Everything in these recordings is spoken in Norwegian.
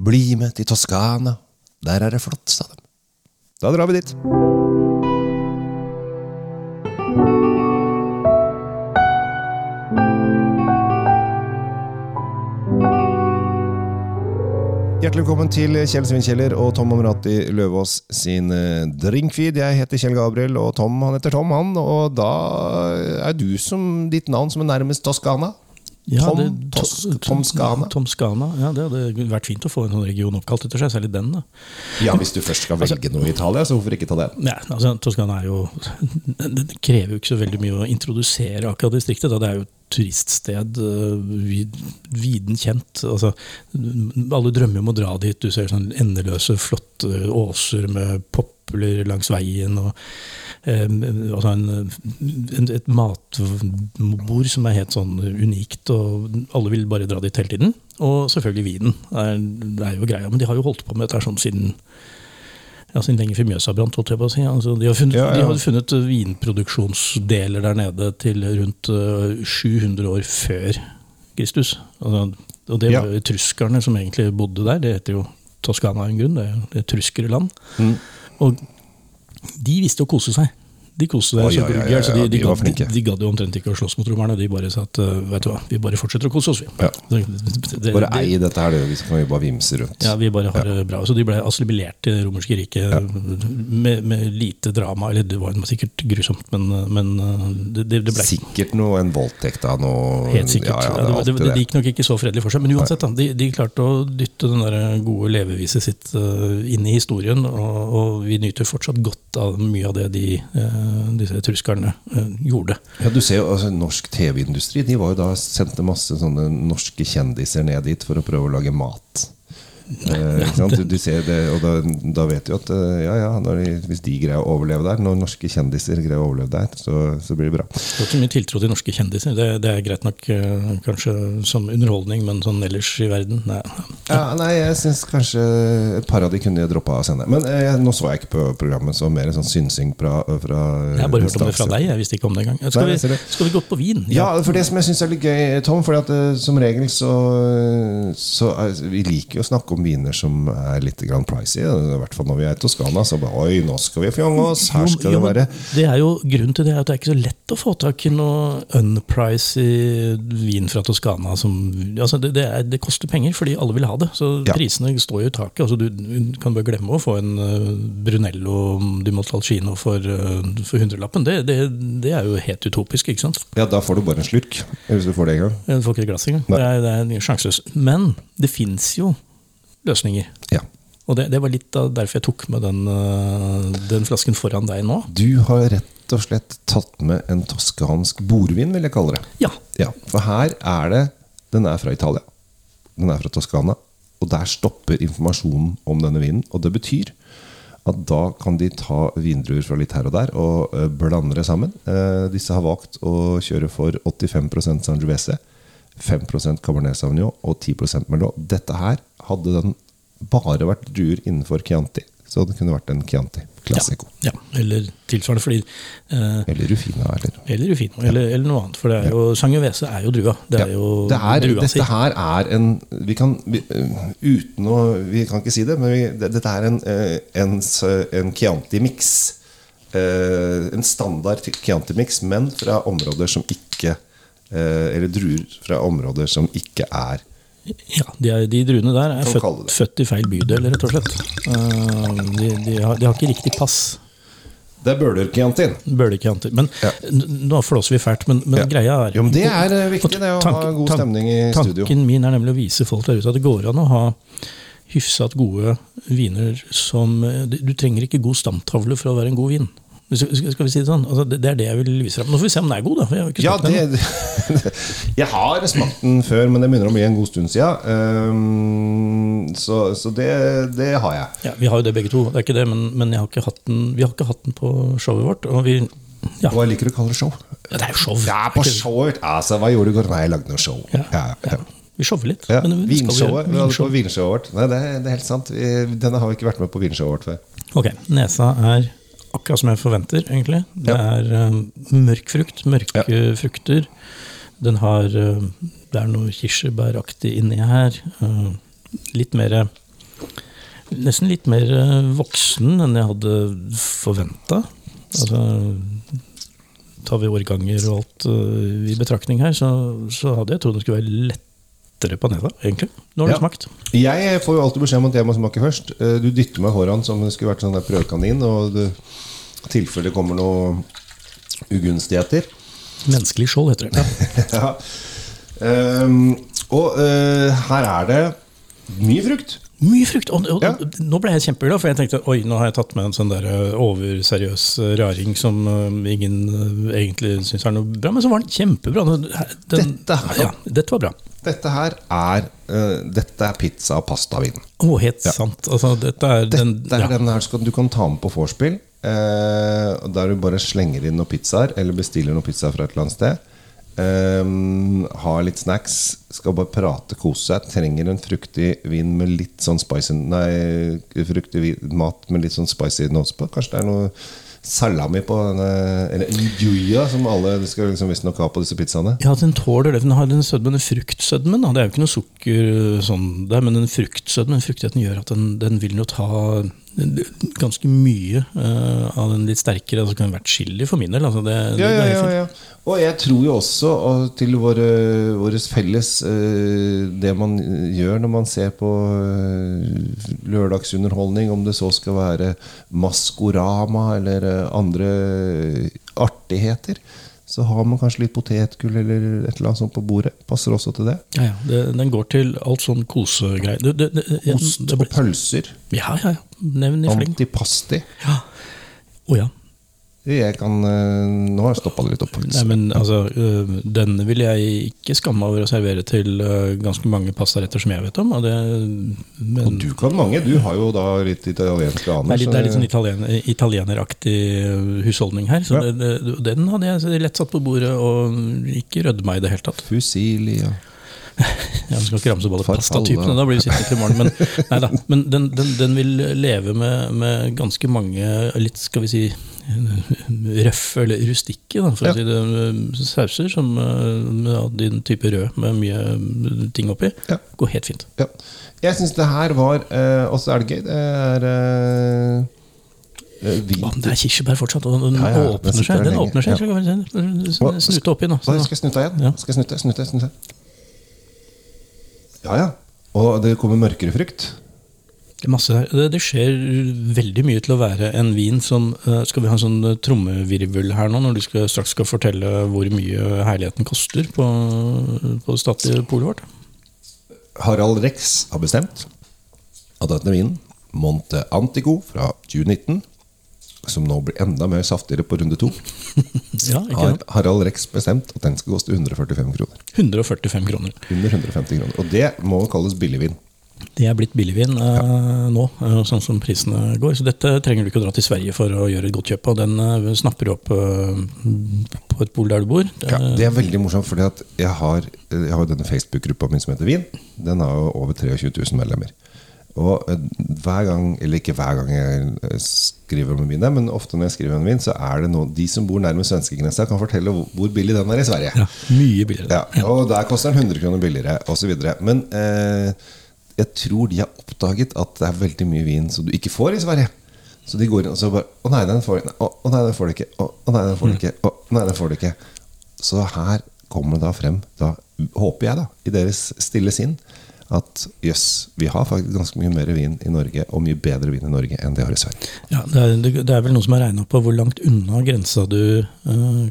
Bli med til Toskana. Der er det flott, sa de. Da drar vi dit. Hjertelig velkommen til Kjell Svinkjeller og Tom Amrati Løvaas sin eh, drinkfeed. Jeg heter Kjell Gabriel, og Tom han heter Tom, han. Og da er du som ditt navn som er nærmest Toskana. Ja, Tom, det- Tos, to- Tom Skana. Tom Skana, ja, Det hadde vært fint å få en sånn region oppkalt etter seg, særlig den. da. Ja, hvis du først skal velge noe i Italia, så hvorfor ikke ta den? Ja, altså, Toskana er jo Det krever jo ikke så veldig mye å introdusere akkurat distriktet. Da. Det er jo et turiststed, øh, viden kjent. Altså, alle drømmer om å dra dit. Du ser sånn endeløse, flotte åser med popler langs veien. og altså en, en, Et matbord som er helt sånn unikt, og alle vil bare dra dit hele tiden. Og selvfølgelig vinen. Er, det er jo greia, Men de har jo holdt på med dette sånn siden ja, siden lenge før Mjøsa brant, holdt jeg på å si. Altså, de, har funnet, Ja, ja. de hadde funnet eh, vinproduksjonsdeler der nede til rundt eh, 700 år før Kristus. Altså, og det var jo truskerne som egentlig bodde der. Det heter jo Toskana av en grunn. Det er jo det truskerland. Mm. Og de visste å kose seg. De koste seg oh, så ja, ja, ja, så de, de, de gadd- de, gadd jo omtrent ikke å slåss mot romerne. De bare sa at eh, vet du hva, vi bare fortsetter å kose oss, vi. Ja. Det- det- Bare ei dette her, det, så kan vi bare vimse rundt. ja, vi bare har det bra. Så de ble assimilert til det romerske riket med, med lite drama. Eller det var sikkert grusomt, men, men det, det det ble Sikkert noe en voldtekt av noe helt sikkert. Er det. gikk nok ikke så fredelig for seg. Men uansett, da, de, de klarte å dytte den der gode leveviset sitt uh, inn i historien. Og, og vi nyter fortsatt godt av mye av det de, eh, disse truskerne eh, gjorde. Ja, du ser jo, altså, Norsk TV-industri De var jo da sendte masse sånne norske kjendiser ned dit for å prøve å lage mat. Eh? Du, du ser det, og da, da vet du at eh, ja, ja, de, hvis de greier å overleve der, når norske kjendiser greier å overleve der, så, så blir det bra. Det er ikke mye tiltro til norske kjendiser. Det, det er greit nok eh, kanskje som underholdning, men sånn ellers i verden nei. Ja, nei, jeg syns kanskje et par av de kunne droppa å sende. Men eh, nå så jeg ikke på programmet, så mer sånn synsing fra, fra Jeg har bare hørt om det fra deg, jeg visste ikke om det engang. Skal, Nei, vi, skal vi gå på vin? Ja, for det som jeg syns er litt gøy, Tom for eh, som regel så, så er, Vi liker jo å snakke om viner som er litt grann pricy. I hvert fall når vi er i Toskana. Så bare Oi, nå skal vi fjonge oss! Her skal jo, det være det er jo Grunnen til det er at det er ikke så lett å få tak i noe unpricy vin fra Toskana. Som, altså det, det, er, det koster penger, fordi alle vil ha det. Så Ja. prisene står jo i taket. Altså du, du kan bare glemme å få en eh, Brunello di Montalcino for, uh, for hundrelappen. Det, det, det er jo helt utopisk, ikke sant? Ja, da får du bare en slurk. Hvis du får det en gang. Du får ikke et glass engang. Det er, det er sjanseløst. Men det fins jo løsninger. Ja. Og det, det var litt derfor jeg tok med den, eh, den flasken foran deg nå. Du har rett og slett tatt med en toskansk bordvin, vil jeg kalle det. Ja, Ja, For her er det Den er fra Italia. Den er fra Toskana. Og der stopper informasjonen om denne vinen. Og det betyr at da kan de ta vindruer fra litt her og der og eh, blande det sammen. Eh, disse har valgt å kjøre for 85% Sangiovese, 5% Cabernet Sauvignon og 10% Merlot. Dette her hadde den bare vært druer innenfor Chianti. Så det kunne vært en Chianti Classico. ja, eller tilsvarende, fordi eh, Eller Rufina. Eller. Eller Rufino, eller, eller noe annet. For det er jo, Sangiovese er jo drua. Det er Ja, jo det er, drua si. dette her er en Vi kan vi, øh, Uten å Vi kan ikke si det, men vi, det, dette er en, øh, en, en Chianti-miks. Eh, en standard Chianti-miks, men fra områder som ikke eh, Eller druer fra områder som ikke er Ja, de, er, de druene der er født, født i feil bydel, rett og slett. Eh, de, de, har, de har ikke riktig pass. Det er Bøhler-Chiantin. Bølekanter. Men Ja. nå flåser vi fælt, men, men Ja. greia er Jo, men det er øh, viktig, det å ha god stemning i studio. Tanken min er nemlig å vise folk der ute at det går an å ha hyfsat gode viner som Du du trenger ikke god stamtavle for å være en god vin. Skal vi si det sånn? Altså, det er det jeg vil vise frem. Nå får vi se om den er god, da. Jeg har Ja, det, jeg har smakt den før, men det begynner å bli en god stund siden. Um, så så det, det har jeg. Ja, vi har jo det begge to, det er ikke det, men, men jeg har ikke den, vi har ikke hatt den på showet vårt. Og vi, ja, Hva liker du å kalle det show? ja, det er jo show. Ja, på showet. Altså, hva gjorde du i går? Nei, jeg lagde noe show. Ja, Ja, ja. Vi shower litt. Ja, men skal vi Vinshowet. Vi hadde på vinshowet vårt. Nei, det, det er helt sant. Vi, denne har vi ikke vært med på vinshowet vårt før. Ok, nesa er akkurat som jeg forventer, egentlig. Det Ja. er eh, mørk frukt, mørke frukter. Den har uh, Det er noe kirsebæraktig inni her. Uh, litt mer nesten litt mer voksen enn jeg hadde forventa. Altså, tar vi årganger og alt uh, i betraktning her, så, så hadde jeg trodd det skulle være lettere på nesa, egentlig. Nå har det Ja. smakt. Jeg får jo alltid beskjed om at jeg må smake først. Eh, Du dytter meg foran som om det skulle vært sånn der prøvekanin, og i tilfelle det kommer noe ugunstigheter. Menneskelig skjold, heter det. ja. um, og uh, her er det mye frukt. Mye frukt! Og, og Ja. Nå ble jeg kjempeglad, for jeg tenkte oi, nå har jeg tatt med en sånn der eh, overseriøs raring som ingen egentlig syns er noe bra, men så var den kjempebra. Den, Dette her- ja, dette var bra. Dette her er uh, Dette er pizza- og pastavin. Å, helt sant. Altså, dette er den Dette er ja. den her skal, du kan ta med på vorspiel. Uh, der du bare slenger inn noen pizzaer, eller bestiller noen pizza fra et eller annet sted. Eh, har litt snacks, skal bare prate, kose seg. Trenger en fruktig vin med litt sånn spicy Nei, fruktig mat med litt sånn spicy notes på. Kanskje det er noe salami på denne Eller njuya, som alle skal liksom visstnok ha på disse pizzaene. Ja, den tåler det. Den har den sødmen, den fruktsødmen. Da. Det er jo ikke noe sukker øh, sånn der, men den fruktsødmen, fruktigheten gjør at den, den vil jo ta ganske mye uh, av den litt sterkere. Altså, det kan vært chili for min del. Altså, det, Ja, det ja, ja, ja. Og jeg tror jo også og til våre, våres felles eh, Det man gjør når man ser på eh, lørdagsunderholdning, om det så skal være Maskorama eller eh, andre artigheter, så har man kanskje litt potetgull eller et eller annet sånt på bordet. Passer også til det. Ja, ja. Det, den går til alt sånn kosegreier. Ost og pølser. Ja, ja, ja. Nevn i fleng. Antipasti. Ja. Å ja. Jeg kan eh, Nå har jeg stoppa det litt opp, Nei, men altså, Den Denne vil jeg ikke skamme over å servere til øh, ganske mange pastaretter som jeg vet om. Og det, men, Og du kan mange. Du har jo da litt italienske aner. Det det er litt sånn italien, italieneraktig husholdning her. Så Ja. det, den hadde jeg lett satt på bordet og ikke rødma i det hele tatt. Fusilia. ja. Jeg skal ikke ramse opp alle pastatypene, da blir vi sittende til i morgen. Men, neida, men den, den, den vil leve med, med ganske mange litt, skal vi si, røffe eller rustikke, da, for Ja. å si det, øh, sauser som øh, med din type rød med mye øh, ting oppi. Ja. Går helt fint. Ja. Jeg syns det her var eh, også er det gøy. Det er eh, eh, hvit det er kirsebær fortsatt, og den Ja, ja, åpner seg. Den åpner seg. Ja. Snute oppi nå. Hva, Så, skal jeg snutte igjen? Ja. Skal jeg snutte, snutte, snutte? Ja, ja. Og det kommer mørkere frukt. Det. Det, det skjer veldig mye til å være en vin som eh, Skal vi ha en sånn eh, trommevirvel her nå, når du skal, straks skal fortelle hvor mye herligheten koster på, på det statlige polet vårt? Harald Rex har bestemt at denne vinen, Monte Antico fra 2019, som nå blir enda mer saftigere på runde to, Ja, har? Harald Rex bestemt at den skal koste 145 kroner. 145 kroner. Under 150 kroner. Og det må kalles billigvin. Det er blitt billigvin eh, nå, eh, sånn som prisene går. Så dette trenger du ikke å dra til Sverige for å gjøre et godt kjøp og Den eh, snapper du opp eh, på et bol der du bor. Det, Ja, det er veldig morsomt, for jeg har, jeg har denne Facebook-gruppa min som heter Vin. Den har jo over 23 000 medlemmer. Og eh, hver gang, eller ikke hver gang jeg eh, skriver om en vin, men ofte når jeg skriver om en vin, så er det noen, de som bor nærmest svenskegrensa, kan fortelle hvor- billig den er i Sverige. ja, mye billigere. Ja, og der koster den 100 kroner billigere, osv. Men eh, jeg tror de har oppdaget at det er veldig mye vin som du ikke får i Sverige. Så de går inn og så bare Å nei, den får, nei, å, å, nei, den får du ikke. Å, å nei, den får du ikke. Å, nei, den får du ikke. Så her kommer det da frem, da håper jeg, da, i deres stille sinn, at jøss, vi har faktisk ganske mye mer vin i Norge, og mye bedre vin i Norge enn de har i Sverige. Ja, det, er, det, er vel noen som har regna på hvor langt unna grensa du eh,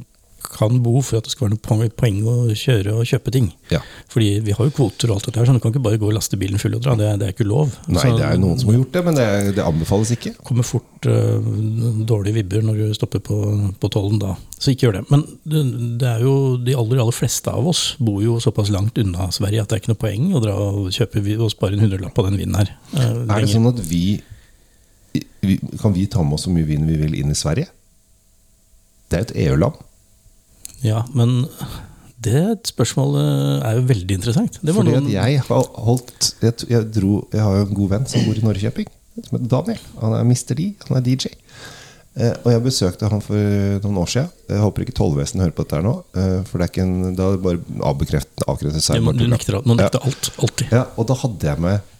kan bo for at det skal være noe poeng- å kjøre og kjøpe ting. Ja. Fordi vi har jo kvoter og alt dette her, så du kan ikke bare gå og laste bilen full og dra. Det, det er ikke lov. Nei, Så det er noen som har gjort det, men det, det anbefales ikke. kommer fort uh, dårlige vibber når du stopper på, på tollen da. Så ikke gjør det. Men det, det er jo de aller, aller fleste av oss bor jo såpass langt unna Sverige at det er ikke noe poeng å dra og kjøpe og spare en hundrelapp på den vinen her. Uh, Er det sånn at vi, vi Kan vi ta med oss så mye vin vi vil inn i Sverige? Det er et EU-land. Ja, men det spørsmålet er jo veldig interessant. Det var Fordi at jeg har holdt jeg, jeg, dro, jeg har jo en god venn som bor i Norrköping, som heter Daniel. Han er Mr. D, han er DJ. Eh, og jeg besøkte han for noen år siden. Jeg håper ikke tollvesenet hører på dette her nå. Eh, for det er ikke en, da er det bare avbekreftet, avkreftet seg. Ja, du nekter, man nekter Ja. alt. Alltid. Ja, og da hadde jeg med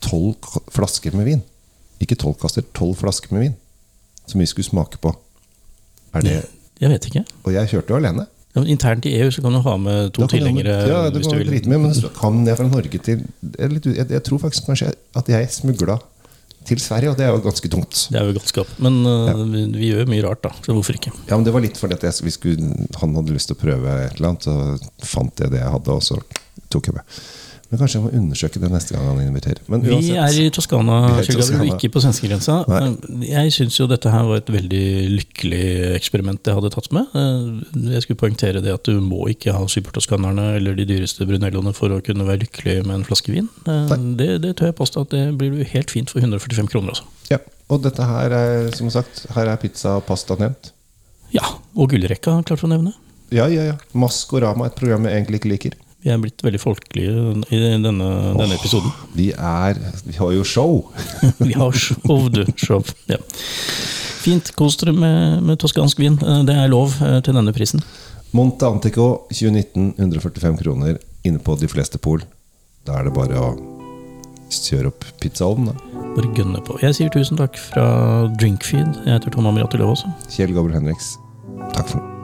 tolv flasker med vin. Ikke tolv kasser, tolv flasker med vin. Som vi skulle smake på. Er det Jeg vet ikke. Og jeg kjørte jo alene. Ja, internt i EU så kan du ha med to tilhengere ja, kan du vil. drite med, Men så kan jeg fra Norge til jeg, litt jeg, jeg tror faktisk kanskje at jeg smugla til Sverige, og det er jo ganske tungt. Det er jo galskap. Men uh, vi, vi gjør mye rart, da. Så hvorfor ikke? Ja, men Det var litt fordi at jeg, vi skulle, han hadde lyst til å prøve et eller annet, så fant jeg det jeg hadde, og så tok jeg med. Men kanskje jeg må undersøke det neste gang han inviterer. Men Vi er i Toskana, Vi er i Toskana. ikke på svenskegrensa. Jeg syns jo dette her var et veldig lykkelig eksperiment jeg hadde tatt med. Eh, Jeg skulle poengtere det at du må ikke ha supertoskanerne eller de dyreste brunelloene for å kunne være lykkelig med en flaske vin. Eh, Det, det tør jeg påstå at det blir helt fint for 145 kroner, også. Ja, og dette her er, som sagt, her er pizza og pasta nevnt. Ja, og gullrekka, klart å nevne. Ja, ja, ja. Maskorama, et program jeg egentlig ikke liker. Vi er blitt veldig folkelige i denne, denne episoden. Vi er Vi har jo show! Vi har show, du. Show. Ja. Fint. Kos dere med, med toskansk vin. Eh, Det er lov eh, til denne prisen. Monte Antico 2019, 145 kroner inne på de fleste pol. Da er det bare å kjøre opp pizzaovnen, da. Bare gønne på. Jeg sier tusen takk fra Drinkfeed. Jeg heter Tom Amirato Løvaas. Kjell Gabriel Henriks, takk for nå.